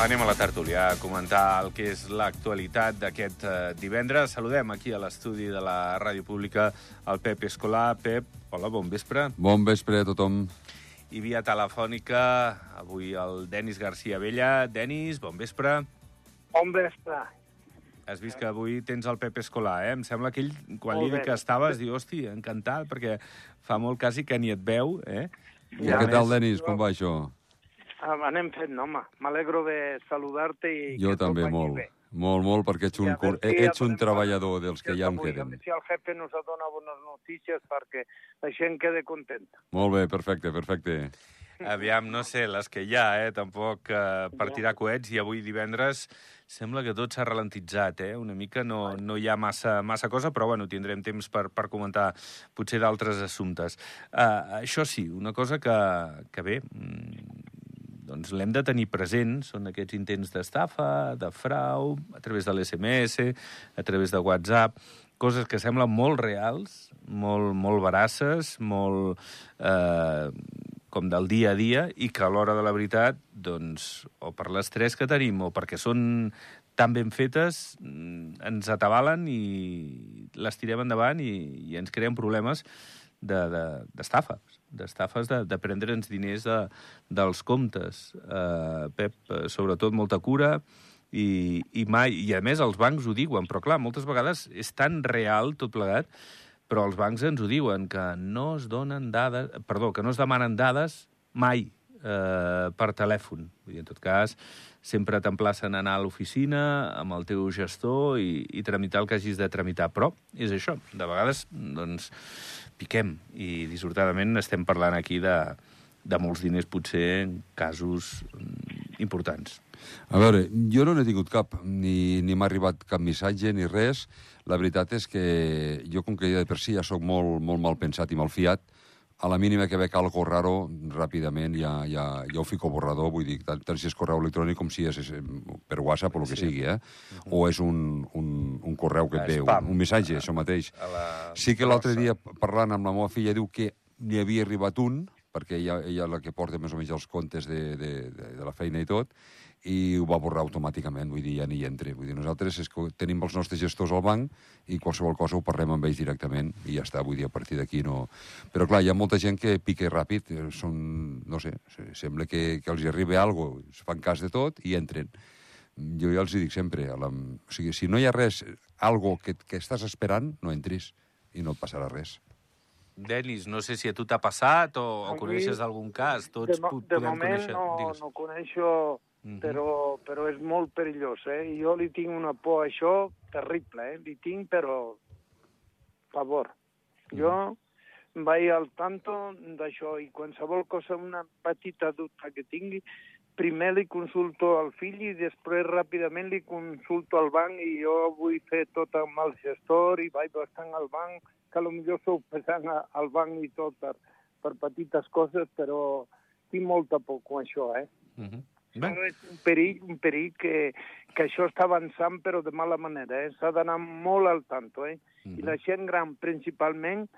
Anem a la tertúlia a comentar el que és l'actualitat d'aquest eh, divendres. Saludem aquí a l'estudi de la Ràdio Pública el Pep Escolar. Pep, hola, bon vespre. Bon vespre a tothom. I via telefònica, avui el Denis García Vella. Denis, bon vespre. Bon vespre. Has vist que avui tens el Pep Escolar, eh? Em sembla que ell, quan Molt li dic que estaves, diu, hosti, encantat, perquè fa molt quasi que ni et veu, eh? I Ja què tal. Denis? Com va això? Ah, anem fent, home. M'alegro de saludar-te i Jo que també, molt. bé. Molt, molt, perquè ets un, veure si ets un treballador parlar dels que ja en. A queden. Si el jefe nos dona bones notícies perquè la gent quede contenta. Molt bé, perfecte, perfecte. Aviam, no sé, les que hi ha, eh? Tampoc eh, per tirar coets, i avui divendres sembla que tot s'ha ralentitzat, eh? Una mica no, no hi ha massa, massa cosa, però bueno, tindrem temps per, per comentar potser d'altres assumptes. Uh, això sí, una cosa que, que bé, mm, doncs l'hem de tenir present, són aquests intents d'estafa, de frau, a través de l'SMS, a través de WhatsApp, coses que semblen molt reals, molt, molt veraces, molt eh, com del dia a dia, i que a l'hora de la veritat, doncs, o per l'estrès que tenim, o perquè són tan ben fetes, mm, ens atabalen i les tirem endavant i, i ens creen problemes d'estafa, de, d'estafes, d'estafes de, de prendre'ns diners de, dels comptes. Uh, Pep, sobretot molta cura i, i mai... I a més els bancs ho diuen, però clar, moltes vegades és tan real tot plegat, però els bancs ens ho diuen, que no es donen dades... Perdó, que no es demanen dades mai eh, per telèfon. Vull dir, en tot cas, sempre t'emplacen a anar a l'oficina amb el teu gestor i, i tramitar el que hagis de tramitar. Però és això, de vegades, doncs, piquem. I dissortadament estem parlant aquí de, de molts diners, potser en casos importants. A veure, jo no n'he tingut cap, ni, ni m'ha arribat cap missatge ni res. La veritat és que jo, com que ja de per si ja sóc molt, molt mal pensat i mal fiat, a la mínima que veig algo raro, ràpidament ja, ja, ja ho fico a borrador, vull dir, tant, tant si és correu electrònic com si és, és per WhatsApp o el que Sí. sigui, eh? O és un, un, un correu que et ve, un, un missatge, això mateix. A la Sí que l'altre dia, parlant amb la meva filla, diu que n'hi havia arribat un, perquè ella, ella és la que porta més o menys els comptes de, de, de, de la feina i tot, i ho va borrar automàticament, vull dir, ja ni hi entra. Vull dir, nosaltres és que tenim els nostres gestors al banc i qualsevol cosa ho parlem amb ells directament i ja està, vull dir, a partir d'aquí no... Però clar, hi ha molta gent que pica ràpid, eh, són, no sé, se- sembla que, que els hi arriba alguna cosa, es fan cas de tot i entren. Jo ja els hi dic sempre, a la, o sigui, si no hi ha res, algo que, que estàs esperant, no entris i no et passarà res. Denis, no sé si a tu t'ha passat o, o coneixes algun cas. De, Tots mo po- de podem moment conèixer... no, Digues. no coneixo, Mhm. però, però és molt perillós, eh? Jo li tinc una por a això terrible, eh? Li tinc, però... favor. Jo vaig al tanto d'això i qualsevol cosa, una petita dubte que tingui, primer li consulto al fill i després ràpidament li consulto al banc i jo vull fer tot amb el gestor i vaig bastant al banc, que potser sou pesant al banc i tot per, per petites coses, però tinc molta por amb això, eh? Mhm. Però Bé, és un perill, un perill que, que això està avançant, però de mala manera, eh? S'ha d'anar molt al tanto, eh? I la gent gran, principalment,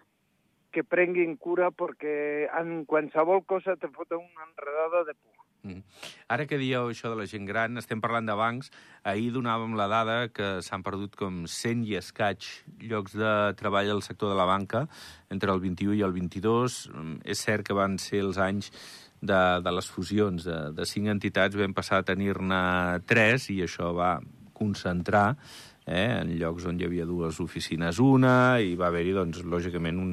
que prenguin cura perquè en qualsevol cosa te foten una enredada de por. Mhm. Ara que dieu això de la gent gran, estem parlant de bancs. Ahir donàvem la dada que s'han perdut com 100 i escaig llocs de treball al sector de la banca entre el 21 i el 22. Mm, És cert que van ser els anys de, de les fusions. De, de cinc entitats vam passar a tenir-ne tres i això va concentrar eh, en llocs on hi havia dues oficines una i va haver-hi, doncs, lògicament, un,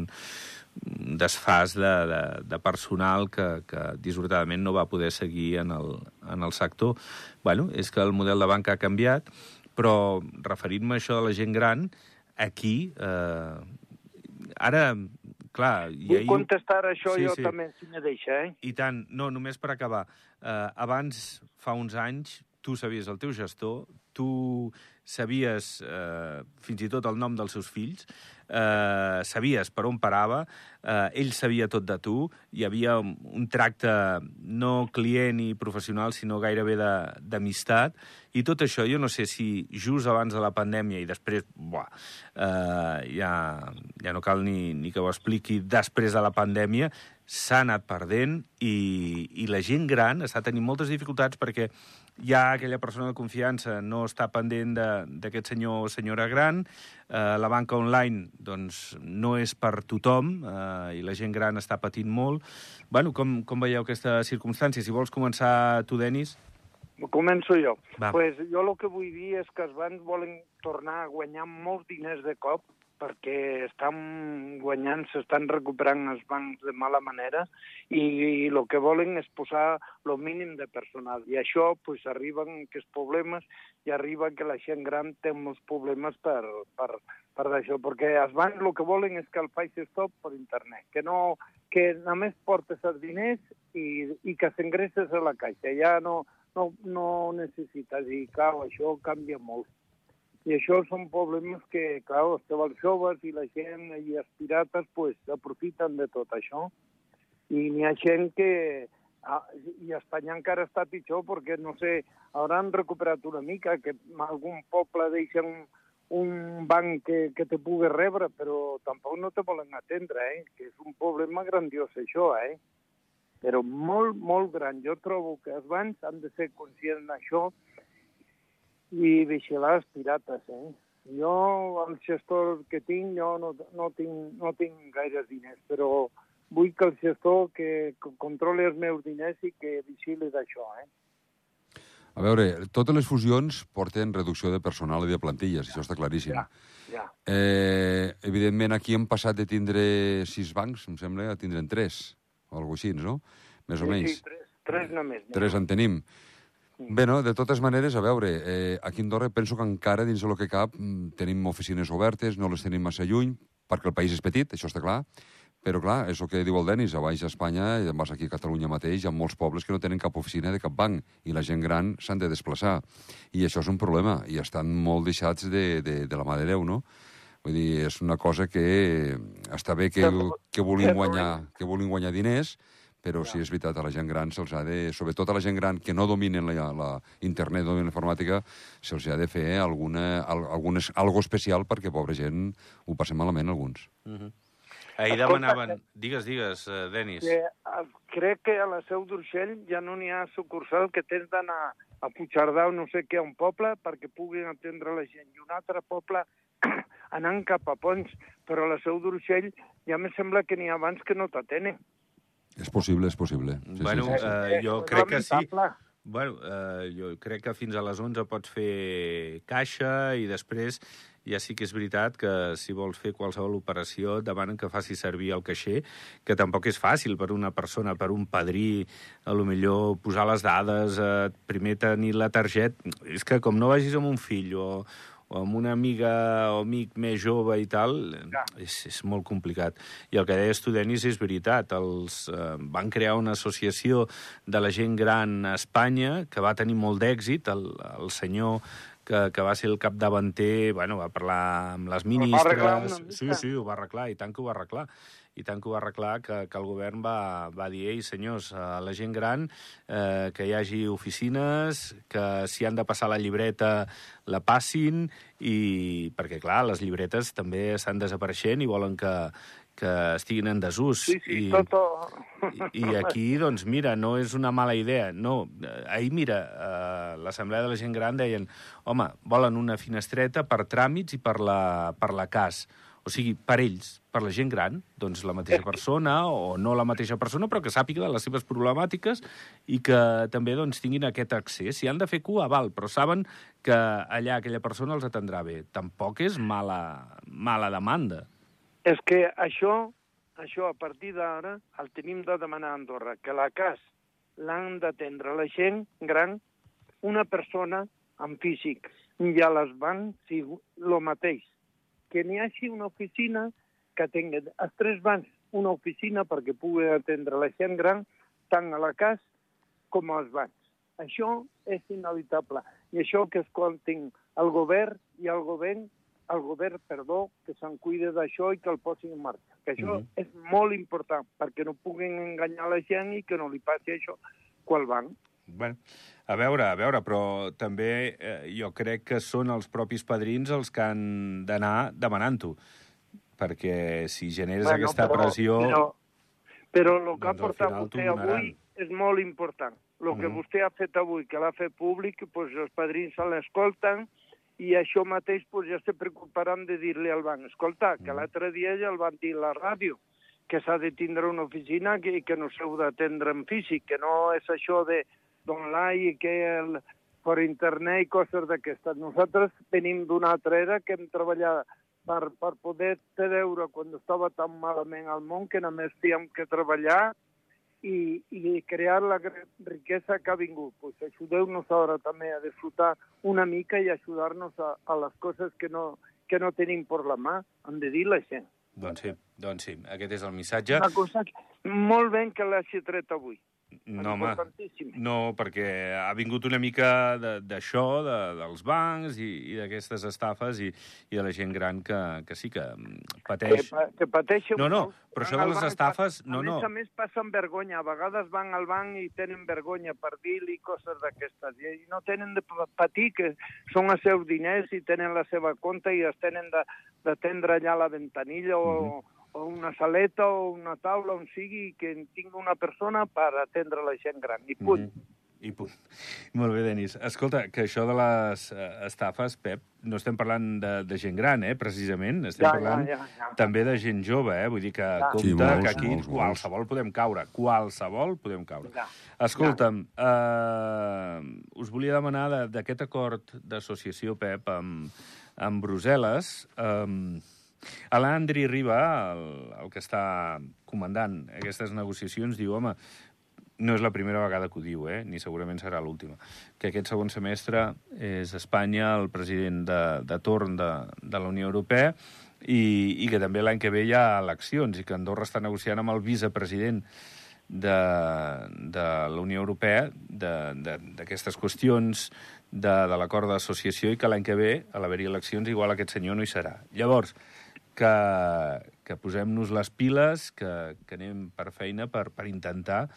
un desfàs de, de, de personal que, que dissortadament no va poder seguir en el, en el sector. bueno, és que el model de banca ha canviat, però referint-me a això de la gent gran, aquí, eh, ara, clar... i Vull ahir- contestar això Sí, jo sí. també, si me deixa, eh? i tant, no, només per acabar. Uh, abans, fa uns anys, tu sabies el teu gestor, tu sabies uh, fins i tot el nom dels seus fills, uh, sabies per on parava, uh, ell sabia tot de tu, hi havia un, tracte no client i professional, sinó gairebé d'amistat, i tot això, jo no sé si just abans de la pandèmia i després, buah, uh, ja, ja no cal ni, ni que ho expliqui després de la pandèmia, s'ha anat perdent i, i la gent gran està tenint moltes dificultats perquè ja aquella persona de confiança no està pendent d'aquest senyor o senyora gran, eh, la banca online doncs, no és per tothom eh, i la gent gran està patint molt. Bueno, com, com veieu aquesta circumstància? Si vols començar tu, Denis. Començo jo. Va. Pues jo el que vull dir és que els bancs volen tornar a guanyar molts diners de cop perquè estan guanyant, s'estan recuperant els bancs de mala manera i, i el que volen és posar el mínim de personal. I això pues, arriben aquests problemes i arriba que la gent gran té molts problemes per, per, per això, perquè els bancs el que volen és que el faci stop per internet, que no que només portes els diners i, i que s'ingresses a la caixa. Ja no, no, no necessites, i clar, això canvia molt. I això són problemes que, clar, els xavals joves i la gent i els pirates pues, aprofiten de tot això. I n'hi ha gent que... Ah, I Espanya encara està pitjor perquè, no sé, hauran recuperat una mica, que algun poble deixa un, un banc que, que te pugui rebre, però tampoc no te volen atendre, eh? que és un problema grandiós això, eh? però molt, molt gran. Jo trobo que els bancs han de ser conscients d'això i vigilar els pirates, eh? Jo, el gestor que tinc, jo no, no, tinc, no tinc gaires diners, però vull que el gestor que controli els meus diners i que vigili d'això, eh? A veure, totes les fusions porten reducció de personal i de plantilles, això està claríssim. Ja, ja. Eh, evidentment, aquí hem passat de tindre sis bancs, em sembla, a tindre'n tres, o alguna així, no? Més o Sí, menys. sí, tres, tres només. Tres en tenim. Bé, no, de totes maneres, a veure, eh, aquí a Andorra penso que encara, dins del que cap, mm, tenim oficines obertes, no les tenim massa lluny, perquè el país és petit, això està clar, però clar, és el que diu el Denis, a baix d'Espanya, i vas aquí a Catalunya mateix, hi ha molts pobles que no tenen cap oficina de cap banc, i la gent gran s'han de desplaçar. I això és un problema, i estan molt deixats de, de, de la mà de Déu, no? Vull dir, és una cosa que està bé que, que vulguin guanyar, que vulguin guanyar diners, però sí, és veritat, a la gent gran se'ls ha de... Sobretot a la gent gran que no dominen la, la internet, no dominen la informàtica, se'ls ha de fer alguna, al, algunes, algo especial perquè, pobra gent, ho passem malament, alguns. Uh -huh. Ahir Escolta, demanaven... Digues, digues, uh, Denis. Que, eh, crec que a la Seu d'Urgell ja no n'hi ha sucursal que tens d'anar a Puigcerdà o no sé què, a un poble, perquè puguin atendre la gent. I un altre poble anant cap a Pons. Però a la Seu d'Urgell ja me sembla que n'hi ha abans que no t'atenen. És possible, és possible. Sí, Bueno, sí, sí, sí. eh, jo crec que sí. Bueno, eh, jo crec que fins a les 11 pots fer caixa i després ja sí que és veritat que si vols fer qualsevol operació et demanen que faci servir el caixer, que tampoc és fàcil per una persona, per un padrí, a lo millor posar les dades, eh, primer tenir la targeta... És que com no vagis amb un fill o, o amb una amiga o amic més jove i tal, Ja. és, és molt complicat. I el que deies tu, Denis, és veritat. Els, eh, van crear una associació de la gent gran a Espanya que va tenir molt d'èxit. El, el senyor que, que va ser el capdavanter, bueno, va parlar amb les ministres... Sí, sí, ho va arreglar, i tant que ho va arreglar. I tant que ho va arreglar que, que el govern va, va dir, ei, senyors, a la gent gran eh, que hi hagi oficines, que si han de passar la llibreta la passin, i perquè, clar, les llibretes també estan desapareixent i volen que, que estiguin en desús. Sí, sí, I, tot... i, I aquí, doncs, mira, no és una mala idea. No, ahir, mira, eh, l'Assemblea de la Gent Gran deien home, volen una finestreta per tràmits i per la, per la CAS. O sigui, per ells, per la gent gran, doncs la mateixa persona o no la mateixa persona, però que sàpiga les seves problemàtiques i que també doncs, tinguin aquest accés. Si han de fer cua, val, però saben que allà aquella persona els atendrà bé. Tampoc és mala, mala demanda. És que això, això a partir d'ara el tenim de demanar a Andorra, que la CAS l'han d'atendre la gent gran, una persona en físic, i a les bancs sí, el mateix. Que n'hi hagi una oficina que tingui els tres bancs una oficina perquè pugui atendre la gent gran tant a la CAS com als bancs. Això és inevitable. I això que escoltin el govern i el govern el govern, perdó, que se'n cuide d'això i que el posin en marxa. Que això Mhm. és molt important, perquè no puguin enganyar la gent i que no li passi això quan van. Bueno, a veure, a veure, però també eh, jo crec que són els propis padrins els que han d'anar demanant-ho, perquè si generes aquesta però, pressió... Però, Però el que Doncs ha portat vostè avui és molt important. El que Mhm. vostè ha fet avui, que l'ha fet públic, doncs els padrins se l'escolten i això mateix doncs, ja se preocuparan de dir-li al banc, escolta, que Mhm. l'altre dia ja el van dir a la ràdio, que s'ha de tindre una oficina que, que no s'heu d'atendre en físic, que no és això de d'online i que el, per internet i coses d'aquestes. Nosaltres venim d'una altra era que hem treballat per, per poder te veure quan estava tan malament al món que només teníem que treballar i, i crear la riquesa que ha vingut. Pues ajudeu-nos ara també a disfrutar una mica i ajudar-nos a, a les coses que no, que no tenim per la mà. Hem de dir la gent. Doncs sí, doncs sí, aquest és el missatge. Una cosa que, molt ben que l'hagi tret avui. No, home, no, perquè ha vingut una mica de- d'això, de, dels bancs i, i d'aquestes estafes i, i de la gent gran que, que sí que mm, Que, pateix. pa- que pateixen No, no, però això de les estafes, a no, més no. a més passen vergonya. A vegades van al banc i tenen vergonya per dir-li coses d'aquestes. I no tenen de pa- patir, que són els seus diners i tenen la seva compte i es tenen de- d'atendre allà a la ventanilla o, o una saleta o una taula, on sigui, que tingui una persona per atendre la gent gran. I punt. Mhm. I punt. Molt bé, Denis. Escolta, que això de les eh, estafes, Pep, no estem parlant de, de gent gran, eh, precisament. Estem Ja, ja, parlant ja, ja. també de gent jove, eh? Vull dir que Ja. compte Sí, molts, que aquí molts, molts. qualsevol podem caure. Qualsevol podem caure. Ja. Escolta'm, eh, us volia demanar de- d'aquest acord d'associació, Pep, amb, amb Brussel·les. Eh, L'Andri Riba, el, el que està comandant aquestes negociacions, diu, home, no és la primera vegada que ho diu, eh? ni segurament serà l'última, que aquest segon semestre és Espanya el president de, de torn de, de la Unió Europea i, i que també l'any que ve hi ha eleccions i que Andorra està negociant amb el vicepresident de, de la Unió Europea d'aquestes qüestions de, de l'acord d'associació i que l'any que ve, a l'haver-hi eleccions, igual aquest senyor no hi serà. Llavors, que, que posem-nos les piles, que, que anem per feina per, per intentar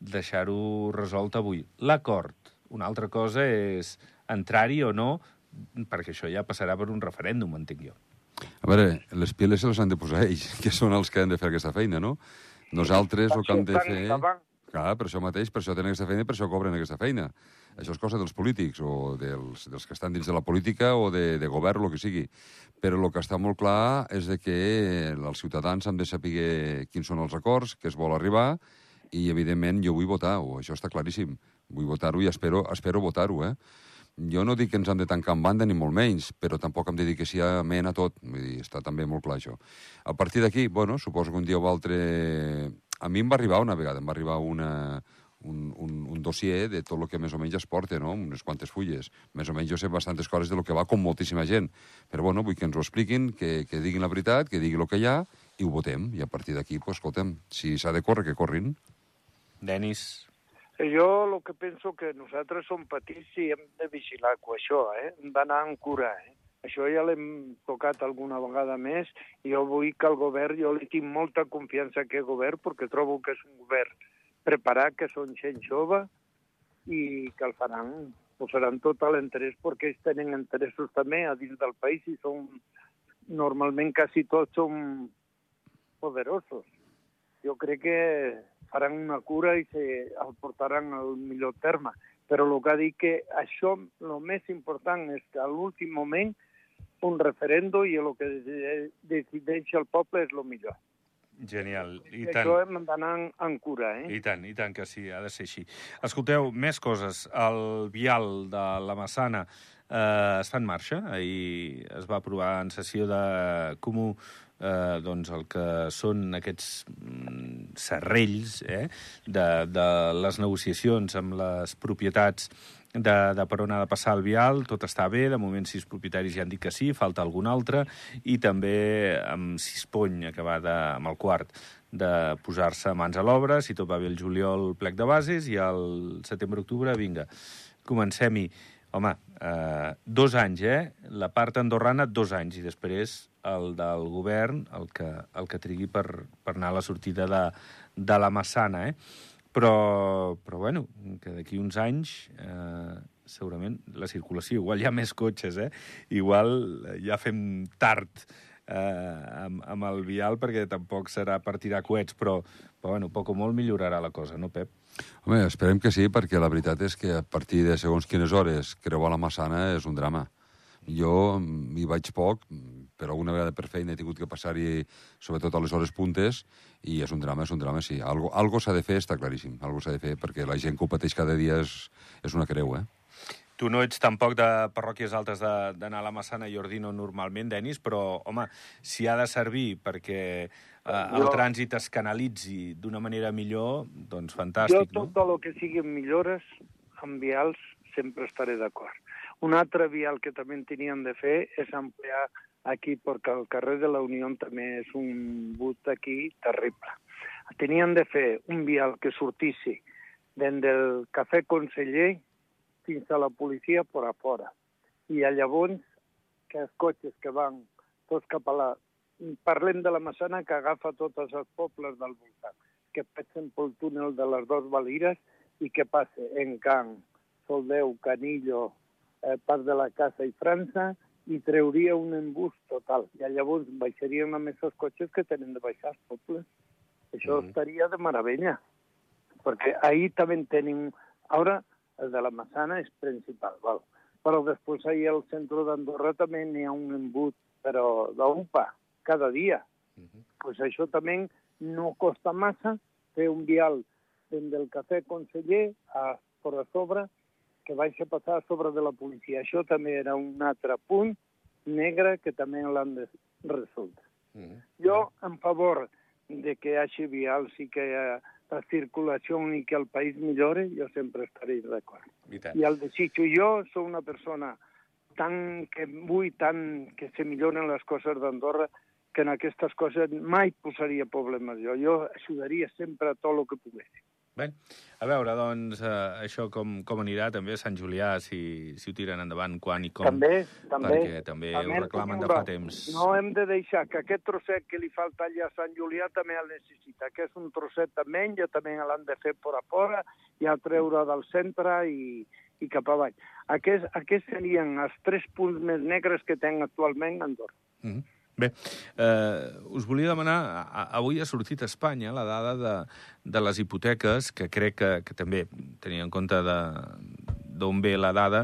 deixar-ho resolt avui. L'acord. Una altra cosa és entrar-hi o no, perquè això ja passarà per un referèndum, entenc jo. A veure, les piles se les han de posar ells, que són els que han de fer aquesta feina, no? Nosaltres el que hem de fer... Clar, per això mateix, per això tenen aquesta feina i per això cobren aquesta feina. Això és cosa dels polítics o dels, dels que estan dins de la política o de, de govern, el que sigui. Però el que està molt clar és de que els ciutadans han de saber quins són els acords, que es vol arribar, i, evidentment, jo vull votar-ho, això està claríssim. Vull votar-ho i espero, espero votar-ho, eh? Jo no dic que ens hem de tancar en banda, ni molt menys, però tampoc dir que sí amena tot. Vull dir, està també molt clar, això. A partir d'aquí, bueno, suposo que un dia o altre... A mi em va arribar una vegada, em va arribar una, un, un, un dossier de tot el que més o menys es porta, no? unes quantes fulles. Més o menys jo sé bastantes coses de lo que va, com moltíssima gent. Però bueno, vull que ens ho expliquin, que, que diguin la veritat, que diguin el que hi ha, i ho votem. I a partir d'aquí, pues, escolta'm, si s'ha de córrer, que corrin. Denis, Jo el que penso que nosaltres som petits i hem de vigilar amb això, eh? Hem d'anar amb cura, eh? Això ja l'hem tocat alguna vegada més i jo vull que el govern, jo li tinc molta confiança a aquest govern perquè trobo que és un govern preparat, que són gent jove i que el faran, posaran tot l'interès perquè ells tenen interessos també a dins del país i són, normalment quasi tots són poderosos. Jo crec que faran una cura i se el portaran al millor terme. Però el que ha dit que això, el més important és que a l'últim moment un referèndum i el que deci- decideix el poble és el millor. Genial. I I tant. això hem d'anar en, en cura, eh? I tant, i tant que sí, ha de ser així. Escolteu, més coses. El vial de la Massana eh, està en marxa. Ahir es va aprovar en sessió de comú eh, doncs el que són aquests mm, serrells eh, de, de les negociacions amb les propietats de, de per on ha de passar el vial, tot està bé, de moment sis propietaris ja han dit que sí, falta algun altre, i també amb Sispony, acabada amb el quart, de posar-se mans a l'obra, si tot va bé el juliol, plec de bases, i el setembre-octubre, vinga, comencem-hi. Home, eh, dos anys, eh? La part andorrana, dos anys, i després el del govern, el que, el que trigui per, per anar a la sortida de, de la Massana, eh? Però, però bueno, que d'aquí uns anys eh, segurament la circulació, igual hi ha més cotxes, eh? Igual ja fem tard eh, amb, amb el vial, perquè tampoc serà per tirar coets, però, però bueno, poc o molt millorarà la cosa, no, Pep? Home, esperem que sí, perquè la veritat és que a partir de segons quines hores creuar la Massana és un drama. Jo hi vaig poc, però alguna vegada per feina he tingut que passar-hi, sobretot a les hores puntes, i és un drama, és un drama, sí. Algo, algo s'ha de fer, està claríssim. Algo s'ha de fer, perquè la gent que ho pateix cada dia és, és una creu, eh? Tu no ets tampoc de parròquies altes d'anar a la Massana i Ordino normalment, Denis, però, home, si ha de servir perquè eh, el Jo- trànsit es canalitzi d'una manera millor, doncs fantàstic, jo no? tot el que siguin millores amb vials sempre estaré d'acord. Un altre vial que també tenien de fer és ampliar aquí, perquè el carrer de la Unió també és un but aquí terrible. Tenien de fer un vial que sortissi des del Cafè Conseller fins a la policia per a fora. I llavors que els cotxes que van tots cap a la... Parlem de la Massana que agafa tots els pobles del voltant, que passen pel túnel de les dues Valires i que passe en Can, Soldeu, Canillo, eh, part de la Casa i França, i treuria un embús total. I llavors baixarien a més els cotxes que tenen de baixar els pobles. Això Mhm. estaria de meravella, perquè ahir també en tenim... Ara, el de la Massana és principal, val? però després ahir al centre d'Andorra també n'hi ha un embut, però d'UPA, cada dia. Mhm. Pues això també no costa massa fer un vial des del cafè conseller a per a sobre que vaig a passar a sobre de la policia. Això també era un altre punt negre que també l'han de resoldre. Mhm. Jo, en favor de que hi hagi vials i que eh, la circulació i que el país millore, jo sempre estaré d'acord. I tant. I el desitjo. Jo sóc una persona tan que vull tant que se milloren les coses d'Andorra que en aquestes coses mai posaria problemes jo. Jo ajudaria sempre a tot el que pogués. Bé, a veure, doncs, eh, això com, com anirà també a Sant Julià, si, si ho tiren endavant, quan i com. també, també. perquè també ho reclamen de fa temps. No hem de deixar que aquest trosset que li falta allà a Sant Julià també el necessita, que és un trosset de menys, també l'han de fer per a fora i a treure del centre i, i cap avall. Aquests, aquests serien els tres punts més negres que tenc actualment a Andorra. Mm -hmm. Bé, eh, us volia demanar, avui ha sortit a Espanya la dada de, de les hipoteques, que crec que, que també, tenint en compte d'on ve la dada,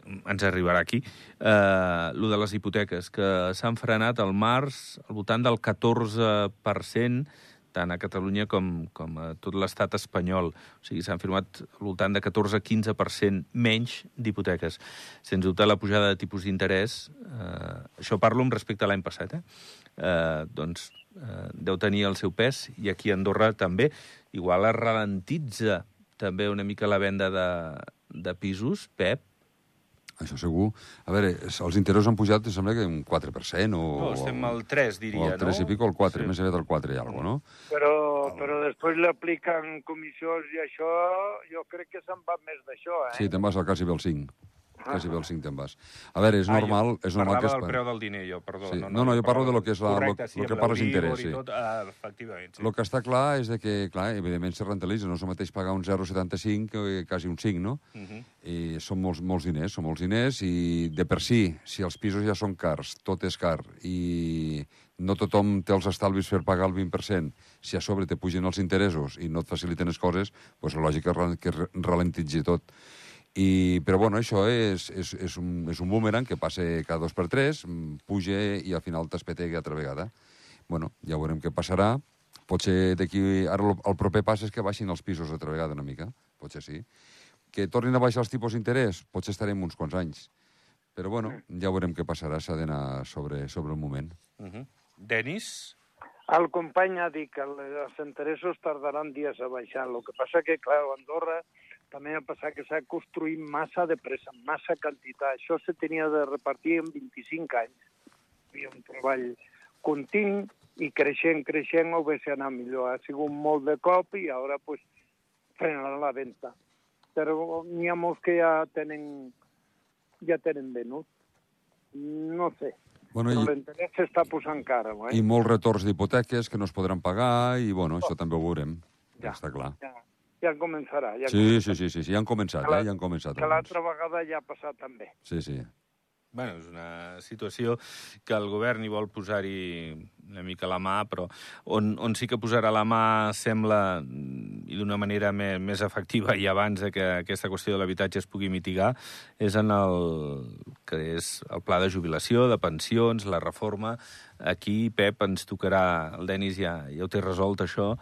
ens arribarà aquí, eh, lo de les hipoteques, que s'han frenat al març al voltant del 14%, tant a Catalunya com, com a tot l'estat espanyol. O sigui, s'han firmat al voltant de 14-15% menys d'hipoteques. Sens dubte, la pujada de tipus d'interès, eh, això parlo amb respecte a l'any passat, eh? Eh, doncs eh, deu tenir el seu pes, i aquí a Andorra també. Igual es ralentitza també una mica la venda de, de pisos, Pep, Això segur. A veure, els interessos han pujat, em sembla que un 4%, o... No, estem al 3, diria, o al 3 no? i pico, al 4, Sí. sí. més aviat al 4 i alguna no? Però, però després l'apliquen comissions i això, jo crec que se'n va més d'això, eh? Sí, te'n vas al quasi bé al 5. Quasi bé al 5 te'n vas. A veure, és Ah, normal, jo és normal que... Es del preu del diner, jo, perdó. Sí. No, no, jo parlo de lo que és la- Correcte, lo- sí, lo que parles l'Euribor interès, i sí. Tot, ah, efectivament, sí. El que està clar és de que, clar, evidentment se rentabilitza. No és el mateix pagar un 0,75 que quasi un 5, no? Uh -huh. I són molts, molts diners, són molts diners, i de per si, si els pisos ja són cars, tot és car, i no tothom té els estalvis per pagar el 20%, si a sobre te pugen els interessos i no et faciliten les coses, doncs la lògica que ralentitzi tot. I, però bueno, això és, és, és, un, és un boomerang que passa cada dos per tres, puja i al final t'espetegui altra vegada. Bueno, ja veurem què passarà. Potser d'aquí... Ara el, el proper pas és que baixin els pisos altra vegada una mica. Potser sí. Que tornin a baixar els tipus d'interès? Potser estarem uns quants anys. Però bueno, ja veurem què passarà. S'ha d'anar sobre, sobre el moment. Uh -huh. Denis? El company ha dit que els interessos tardaran dies a baixar. El que passa que, clar, a Andorra també ha passat que s'ha construït massa de pressa, massa quantitat. Això se tenia de repartir en 25 anys. Hi havia un treball continu i creixent, creixent, ho ve anar millor. Ha sigut molt de cop i ara pues, frenen la venda. Però n'hi ha molts que ja tenen, ja tenen venut. No sé. Bueno, i, l'interès s'està posant cara. Eh? I molts retorns d'hipoteques que no es podran pagar, i bueno, això també ho veurem. Ja, Ja. està clar. Ja, ja començarà. Ja Sí, començarà. sí, sí, sí, sí, ja han començat, Que la- eh? Ja han començat. Que l'altra vegada ja ha passat també. Sí, sí. bueno, és una situació que el govern hi vol posar-hi una mica la mà, però on, on sí que posarà la mà sembla, mm, i d'una manera més, més efectiva i abans de que aquesta qüestió de l'habitatge es pugui mitigar, és en el que és el pla de jubilació, de pensions, la reforma. Aquí, Pep, ens tocarà, el Denis ja, ja ho té resolt això,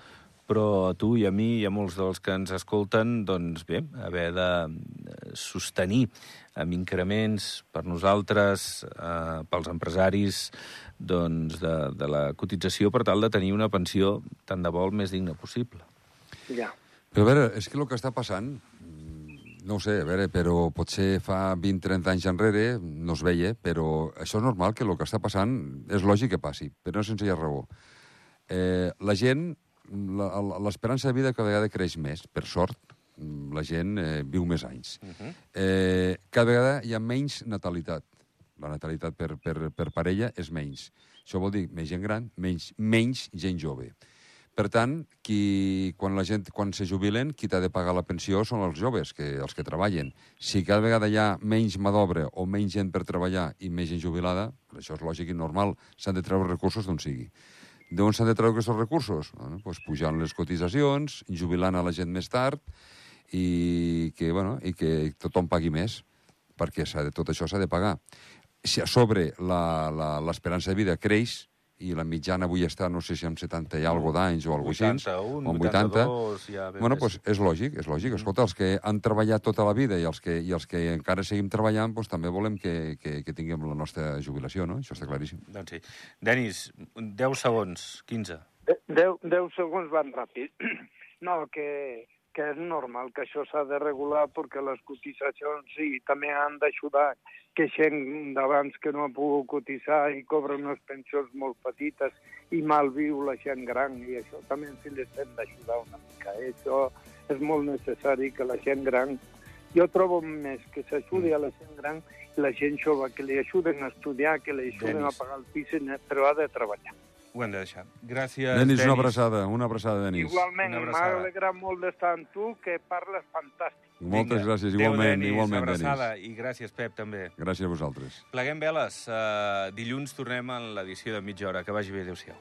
però a tu i a mi i a molts dels que ens escolten, doncs bé, haver de eh, sostenir amb increments per nosaltres, eh, pels empresaris, doncs de, de la cotització per tal de tenir una pensió tant de vol més digna possible. Ja. Però a veure, és que el que està passant, mm, no ho sé, a veure, però potser fa 20-30 anys enrere no es veia, però això és normal, que el que està passant és lògic que passi, però no sense hi ha raó. Eh, la gent, l'esperança de vida cada vegada creix més, per sort, mm, la gent eh, viu més anys. Uh -huh. Eh, cada vegada hi ha menys natalitat. La natalitat per, per, per parella és menys. Això vol dir més gent gran, menys, menys gent jove. Per tant, qui, quan la gent, quan se jubilen, qui t'ha de pagar la pensió són els joves, que, els que treballen. Si cada vegada hi ha menys mà d'obra o menys gent per treballar i més gent jubilada, això és lògic i normal, s'han de treure recursos d'on sigui. D'on s'han de treure aquests recursos? Bueno, doncs pujant les cotitzacions, jubilant a la gent més tard i que, bueno, i que tothom pagui més, perquè de, tot això s'ha de pagar. Si a sobre l'esperança de vida creix, i la mitjana avui està, no sé si amb 70 i algo d'anys o alguna cosa així, 81, o amb 80, 82, ja bueno, pues és lògic, és lògic. Escolta, els que han treballat tota la vida i els que, i els que encara seguim treballant, pues, també volem que, que, que tinguem la nostra jubilació, no? Això està claríssim. Doncs sí. Denis, 10 segons, 15. De- Deu, deu segons van ràpid. No, que, que és normal que això s'ha de regular perquè les cotitzacions sí, també han d'ajudar que gent d'abans que no ha pogut cotitzar i cobra unes pensions molt petites i mal viu la gent gran i això també ens les hem d'ajudar una mica. Eh? Això és molt necessari que la gent gran... Jo trobo més que s'ajudi a la gent gran i la gent jove, que li ajuden a estudiar, que li ajuden a pagar el pis, però ha de treballar. Ho hem de deixar. Gràcies, Denis, una abraçada, una abraçada, Denis. Igualment, Una m'ha alegrat molt d'estar amb tu, que parles fantàstic. Moltes Vinga. gràcies, igualment, Denis, igualment, abraçada. Denis. I gràcies, Pep, també. Gràcies a vosaltres. Pleguem veles. Uh, dilluns tornem a l'edició de mitja hora. Que vagi bé. Adéu-siau.